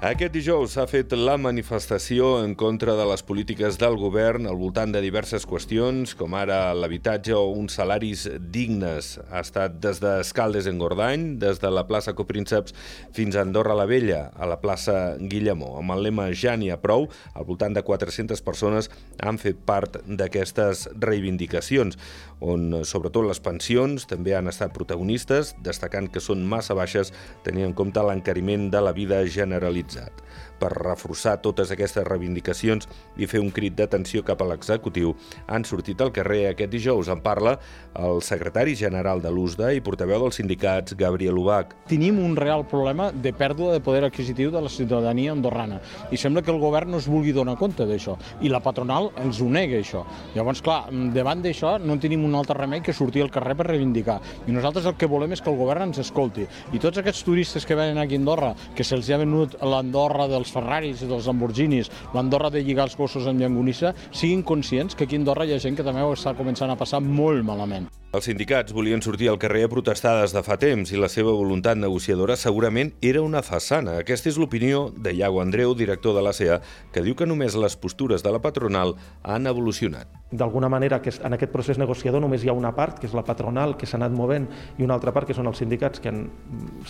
Aquest dijous s'ha fet la manifestació en contra de les polítiques del govern al voltant de diverses qüestions, com ara l'habitatge o uns salaris dignes. Ha estat des d'Escaldes en Gordany, des de la plaça Coprínceps fins a Andorra la Vella, a la plaça Guillemó. Amb el lema Ja n'hi ha prou, al voltant de 400 persones han fet part d'aquestes reivindicacions, on sobretot les pensions també han estat protagonistes, destacant que són massa baixes tenint en compte l'encariment de la vida generalitzada realitzat. Per reforçar totes aquestes reivindicacions i fer un crit d'atenció cap a l'executiu, han sortit al carrer aquest dijous. En parla el secretari general de l'USDA i portaveu dels sindicats, Gabriel Ubach. Tenim un real problema de pèrdua de poder adquisitiu de la ciutadania andorrana i sembla que el govern no es vulgui donar compte d'això i la patronal ens ho nega això. Llavors, clar, davant d'això no tenim un altre remei que sortir al carrer per reivindicar i nosaltres el que volem és que el govern ens escolti i tots aquests turistes que venen aquí a Andorra, que se'ls ha venut l'Andorra dels Ferraris i dels Lamborghinis, l'Andorra de lligar els gossos amb llangonissa, siguin conscients que aquí a Andorra hi ha gent que també ho està començant a passar molt malament. Els sindicats volien sortir al carrer a protestar des de fa temps i la seva voluntat negociadora segurament era una façana. Aquesta és l'opinió de Iago Andreu, director de l'ACA, que diu que només les postures de la patronal han evolucionat. D'alguna manera, que en aquest procés negociador només hi ha una part, que és la patronal, que s'ha anat movent, i una altra part, que són els sindicats, que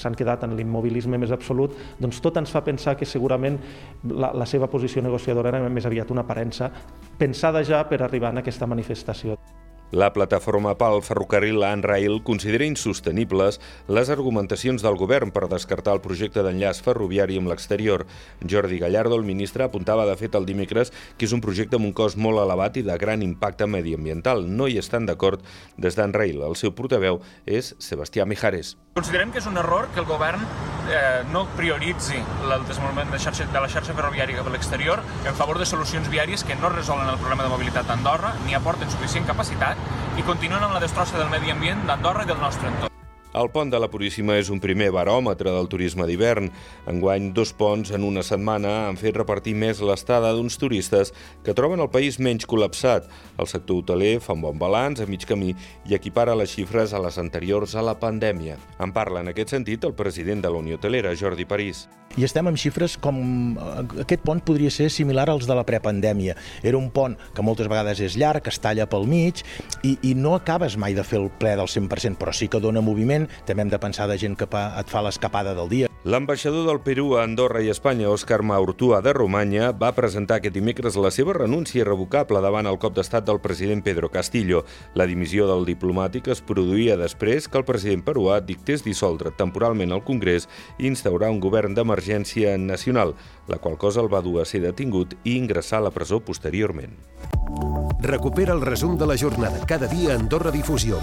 s'han quedat en l'immobilisme més absolut, doncs tot ens fa pensar que segurament la, la seva posició negociadora era més aviat una aparença pensada ja per arribar a aquesta manifestació. La plataforma pel ferrocarril Anrail considera insostenibles les argumentacions del govern per descartar el projecte d'enllaç ferroviari amb l'exterior. Jordi Gallardo, el ministre, apuntava de fet el dimecres que és un projecte amb un cost molt elevat i de gran impacte mediambiental. No hi estan d'acord des d'Anrail. El seu portaveu és Sebastià Mijares. Considerem que és un error que el govern eh, no prioritzi el desenvolupament de, xarxa, de la xarxa ferroviària cap a l'exterior en favor de solucions viàries que no resolen el problema de mobilitat d'Andorra ni aporten suficient capacitat i continuen amb la destrossa del medi ambient d'Andorra i del nostre entorn. El pont de la Puríssima és un primer baròmetre del turisme d'hivern. Enguany, dos ponts en una setmana han fet repartir més l'estada d'uns turistes que troben el país menys col·lapsat. El sector hoteler fa un bon balanç a mig camí i equipara les xifres a les anteriors a la pandèmia. En parla en aquest sentit el president de la Unió Hotelera, Jordi París. I estem amb xifres com... Eh, aquest pont podria ser similar als de la prepandèmia. Era un pont que moltes vegades és llarg, es talla pel mig i, i no acabes mai de fer el ple del 100%, però sí que dona moviment moment també hem de pensar de gent que et fa l'escapada del dia. L'ambaixador del Perú a Andorra i Espanya, Òscar Maurtua de Romanya, va presentar aquest dimecres la seva renúncia irrevocable davant el cop d'estat del president Pedro Castillo. La dimissió del diplomàtic es produïa després que el president peruà dictés dissoldre temporalment el Congrés i instaurar un govern d'emergència nacional, la qual cosa el va dur a ser detingut i ingressar a la presó posteriorment. Recupera el resum de la jornada cada dia a Andorra Difusió.